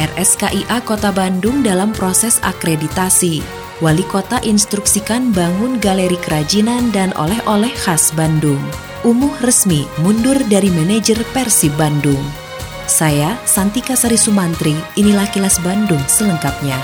RSKIA Kota Bandung dalam proses akreditasi. Wali Kota instruksikan bangun galeri kerajinan dan oleh-oleh khas Bandung. Umuh resmi mundur dari manajer Persib Bandung. Saya Santika Sari Sumantri, inilah kilas Bandung selengkapnya.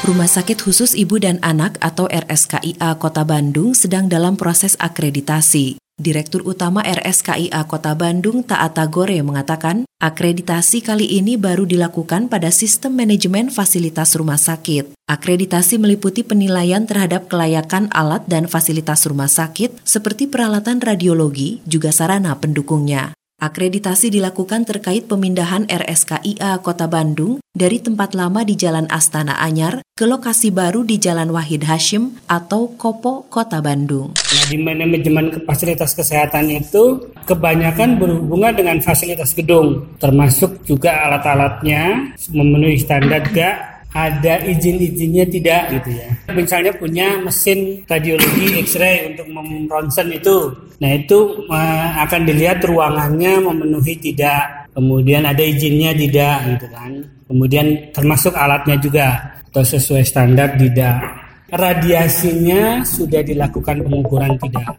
Rumah Sakit Khusus Ibu dan Anak atau RSKIA Kota Bandung sedang dalam proses akreditasi. Direktur Utama RSKIA Kota Bandung Taata Gore mengatakan, akreditasi kali ini baru dilakukan pada sistem manajemen fasilitas rumah sakit. Akreditasi meliputi penilaian terhadap kelayakan alat dan fasilitas rumah sakit seperti peralatan radiologi, juga sarana pendukungnya. Akreditasi dilakukan terkait pemindahan RSKIA Kota Bandung dari tempat lama di Jalan Astana Anyar ke lokasi baru di Jalan Wahid Hashim atau Kopo Kota Bandung. Nah, di manajemen fasilitas kesehatan itu kebanyakan berhubungan dengan fasilitas gedung, termasuk juga alat-alatnya memenuhi standar gak ada izin-izinnya tidak gitu ya. Misalnya punya mesin radiologi X-ray untuk memronsen itu. Nah, itu uh, akan dilihat ruangannya memenuhi tidak. Kemudian ada izinnya tidak gitu kan. Kemudian termasuk alatnya juga atau sesuai standar tidak. Radiasinya sudah dilakukan pengukuran tidak.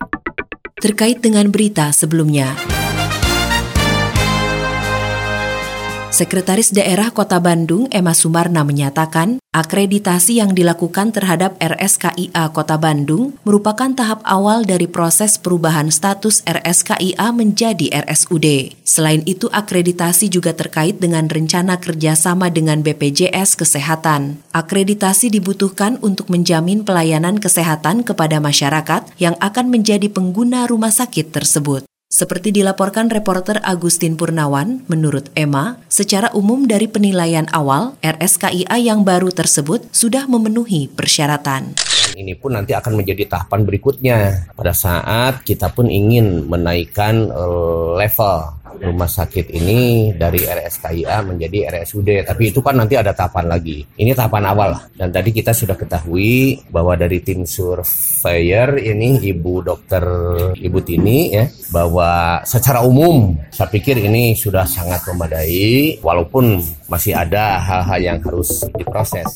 Terkait dengan berita sebelumnya, Sekretaris Daerah Kota Bandung Emma Sumarna menyatakan, akreditasi yang dilakukan terhadap RSKIA Kota Bandung merupakan tahap awal dari proses perubahan status RSKIA menjadi RSUD. Selain itu, akreditasi juga terkait dengan rencana kerjasama dengan BPJS Kesehatan. Akreditasi dibutuhkan untuk menjamin pelayanan kesehatan kepada masyarakat yang akan menjadi pengguna rumah sakit tersebut. Seperti dilaporkan reporter Agustin Purnawan, menurut Emma, secara umum dari penilaian awal, RSKIA yang baru tersebut sudah memenuhi persyaratan. Ini pun nanti akan menjadi tahapan berikutnya pada saat kita pun ingin menaikkan uh, level rumah sakit ini dari RSKIA menjadi RSUD. Tapi itu kan nanti ada tahapan lagi. Ini tahapan awal. Dan tadi kita sudah ketahui bahwa dari tim surveyor ini Ibu Dokter Ibu Tini ya bahwa secara umum saya pikir ini sudah sangat memadai walaupun masih ada hal-hal yang harus diproses.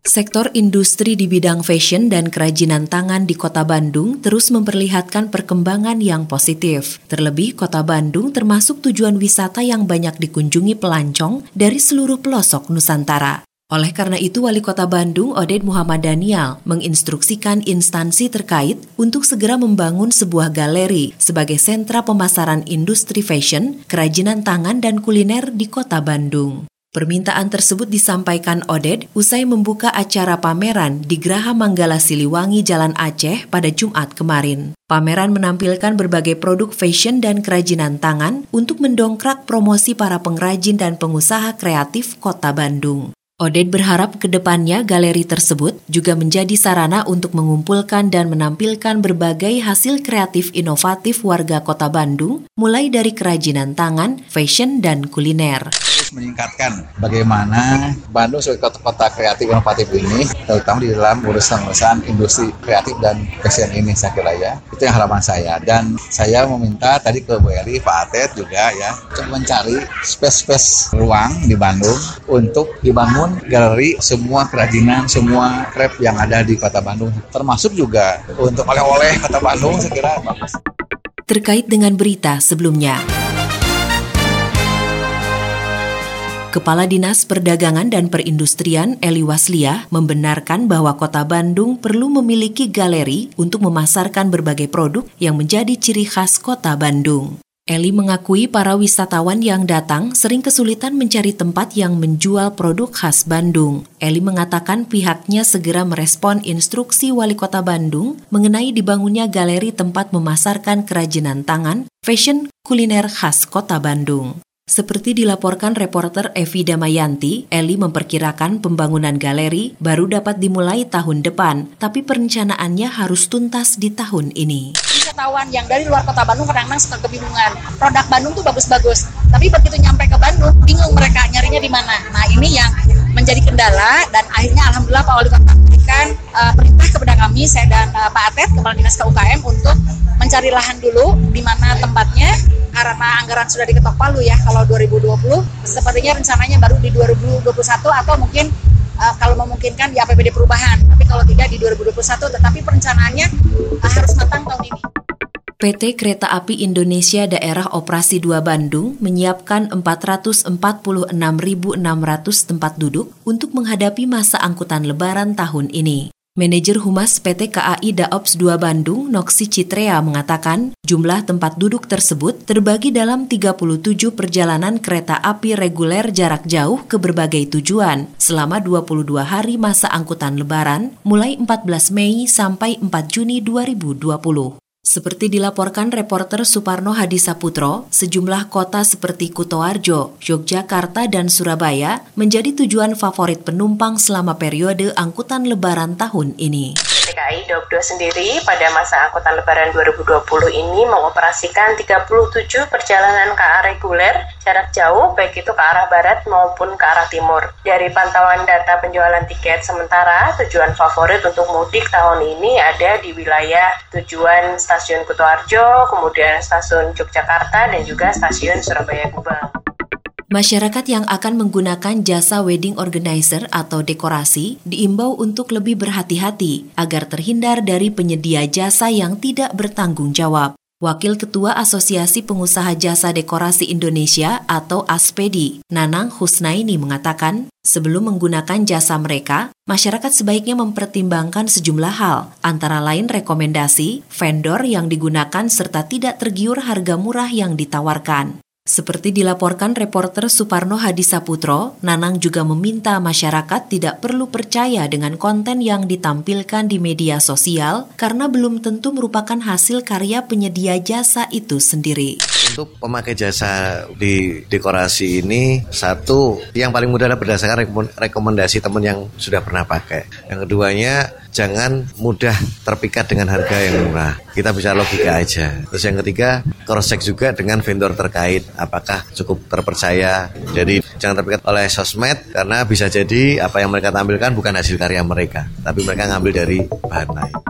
Sektor industri di bidang fashion dan kerajinan tangan di Kota Bandung terus memperlihatkan perkembangan yang positif. Terlebih, Kota Bandung termasuk tujuan wisata yang banyak dikunjungi pelancong dari seluruh pelosok Nusantara. Oleh karena itu, Wali Kota Bandung, Oded Muhammad Daniel, menginstruksikan instansi terkait untuk segera membangun sebuah galeri sebagai sentra pemasaran industri fashion, kerajinan tangan, dan kuliner di Kota Bandung. Permintaan tersebut disampaikan Oded usai membuka acara pameran di Graha Manggala Siliwangi Jalan Aceh pada Jumat kemarin. Pameran menampilkan berbagai produk fashion dan kerajinan tangan untuk mendongkrak promosi para pengrajin dan pengusaha kreatif Kota Bandung. Oded berharap ke depannya galeri tersebut juga menjadi sarana untuk mengumpulkan dan menampilkan berbagai hasil kreatif inovatif warga Kota Bandung, mulai dari kerajinan tangan, fashion, dan kuliner meningkatkan bagaimana Bandung sebagai kota-kota kreatif inovatif ini, terutama di dalam urusan-urusan industri kreatif dan fashion ini saya kira ya. Itu yang harapan saya. Dan saya meminta tadi ke Bu Eri, Pak Atet juga ya, untuk mencari space-space ruang di Bandung untuk dibangun galeri semua kerajinan, semua krep yang ada di kota Bandung. Termasuk juga untuk oleh-oleh kota Bandung saya kira. Terkait dengan berita sebelumnya. Kepala Dinas Perdagangan dan Perindustrian Eli Waslia membenarkan bahwa Kota Bandung perlu memiliki galeri untuk memasarkan berbagai produk yang menjadi ciri khas Kota Bandung. Eli mengakui para wisatawan yang datang sering kesulitan mencari tempat yang menjual produk khas Bandung. Eli mengatakan pihaknya segera merespon instruksi Wali Kota Bandung mengenai dibangunnya galeri tempat memasarkan kerajinan tangan, fashion, kuliner khas Kota Bandung. Seperti dilaporkan reporter Evi Damayanti, Eli memperkirakan pembangunan galeri baru dapat dimulai tahun depan, tapi perencanaannya harus tuntas di tahun ini. Wisatawan yang dari luar kota Bandung kadang-kadang suka kebingungan. Produk Bandung tuh bagus-bagus, tapi begitu nyampe ke Bandung, bingung mereka nyarinya di mana. Nah ini yang menjadi kendala dan akhirnya alhamdulillah Pak Wali Kota memberikan uh, perintah kepada kami, saya dan uh, Pak Atet, Kepala Dinas KUKM untuk mencari lahan dulu di mana tempatnya karena anggaran sudah diketok palu ya kalau 2020 sepertinya rencananya baru di 2021 atau mungkin uh, kalau memungkinkan di APBD perubahan tapi kalau tidak di 2021 tetapi perencanaannya uh, harus matang tahun ini. PT Kereta Api Indonesia Daerah Operasi 2 Bandung menyiapkan 446.600 tempat duduk untuk menghadapi masa angkutan lebaran tahun ini. Manajer Humas PT KAI Daops 2 Bandung, Noksi Citrea, mengatakan jumlah tempat duduk tersebut terbagi dalam 37 perjalanan kereta api reguler jarak jauh ke berbagai tujuan selama 22 hari masa angkutan lebaran mulai 14 Mei sampai 4 Juni 2020. Seperti dilaporkan reporter Suparno Hadisaputro, sejumlah kota seperti Kutoarjo, Yogyakarta, dan Surabaya menjadi tujuan favorit penumpang selama periode angkutan lebaran tahun ini. DKI Daup 2 sendiri pada masa angkutan lebaran 2020 ini mengoperasikan 37 perjalanan KA reguler jarak jauh baik itu ke arah barat maupun ke arah timur. Dari pantauan data penjualan tiket sementara, tujuan favorit untuk mudik tahun ini ada di wilayah tujuan stasiun Kutoarjo, kemudian stasiun Yogyakarta dan juga stasiun Surabaya Gubeng. Masyarakat yang akan menggunakan jasa wedding organizer atau dekorasi diimbau untuk lebih berhati-hati agar terhindar dari penyedia jasa yang tidak bertanggung jawab. Wakil Ketua Asosiasi Pengusaha Jasa Dekorasi Indonesia atau ASPEDI, Nanang Husnaini mengatakan, sebelum menggunakan jasa mereka, masyarakat sebaiknya mempertimbangkan sejumlah hal, antara lain rekomendasi, vendor yang digunakan serta tidak tergiur harga murah yang ditawarkan. Seperti dilaporkan reporter Suparno Hadisaputro, Nanang juga meminta masyarakat tidak perlu percaya dengan konten yang ditampilkan di media sosial karena belum tentu merupakan hasil karya penyedia jasa itu sendiri. Untuk pemakai jasa di dekorasi ini, satu yang paling mudah adalah berdasarkan rekomendasi teman yang sudah pernah pakai. Yang keduanya, jangan mudah terpikat dengan harga yang murah. Kita bisa logika aja. Terus yang ketiga, cross check juga dengan vendor terkait apakah cukup terpercaya. Jadi jangan terpikat oleh sosmed karena bisa jadi apa yang mereka tampilkan bukan hasil karya mereka, tapi mereka ngambil dari bahan lain.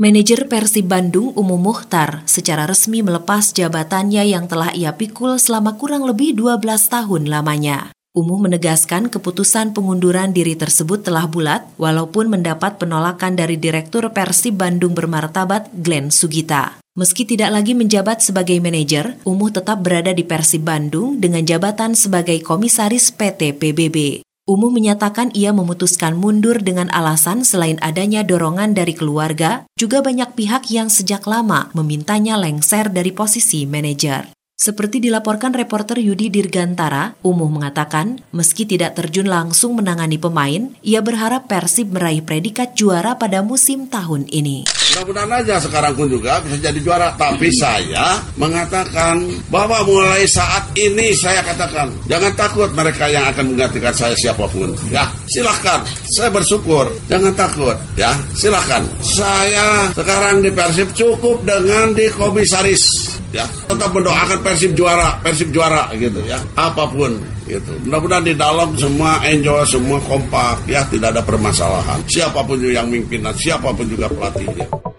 Manajer Persib Bandung Umum Muhtar secara resmi melepas jabatannya yang telah ia pikul selama kurang lebih 12 tahun lamanya. Umuh menegaskan keputusan pengunduran diri tersebut telah bulat walaupun mendapat penolakan dari Direktur Persib Bandung bermartabat Glenn Sugita. Meski tidak lagi menjabat sebagai manajer, Umuh tetap berada di Persib Bandung dengan jabatan sebagai komisaris PT PBB. Umuh menyatakan ia memutuskan mundur dengan alasan selain adanya dorongan dari keluarga, juga banyak pihak yang sejak lama memintanya lengser dari posisi manajer. Seperti dilaporkan reporter Yudi Dirgantara, Umuh mengatakan, meski tidak terjun langsung menangani pemain, ia berharap Persib meraih predikat juara pada musim tahun ini. Mudah-mudahan aja sekarang pun juga bisa jadi juara. Tapi saya mengatakan bahwa mulai saat ini saya katakan, jangan takut mereka yang akan menggantikan saya siapa pun. Ya, silahkan. Saya bersyukur. Jangan takut. Ya, silahkan. Saya sekarang di Persib cukup dengan di komisaris ya. Tetap mendoakan Persib juara Persib juara gitu ya. Apa pun gitu. Mudah-mudahan di dalam semua enjoy semua kompak ya. Tidak ada permasalahan. Siapa pun yang mimpinan siapa pun juga pelatihnya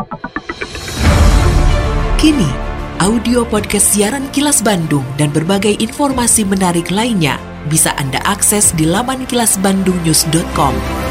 kini audio podcast siaran Kilas Bandung dan berbagai informasi menarik lainnya bisa Anda akses di laman kilasbandungnews.com.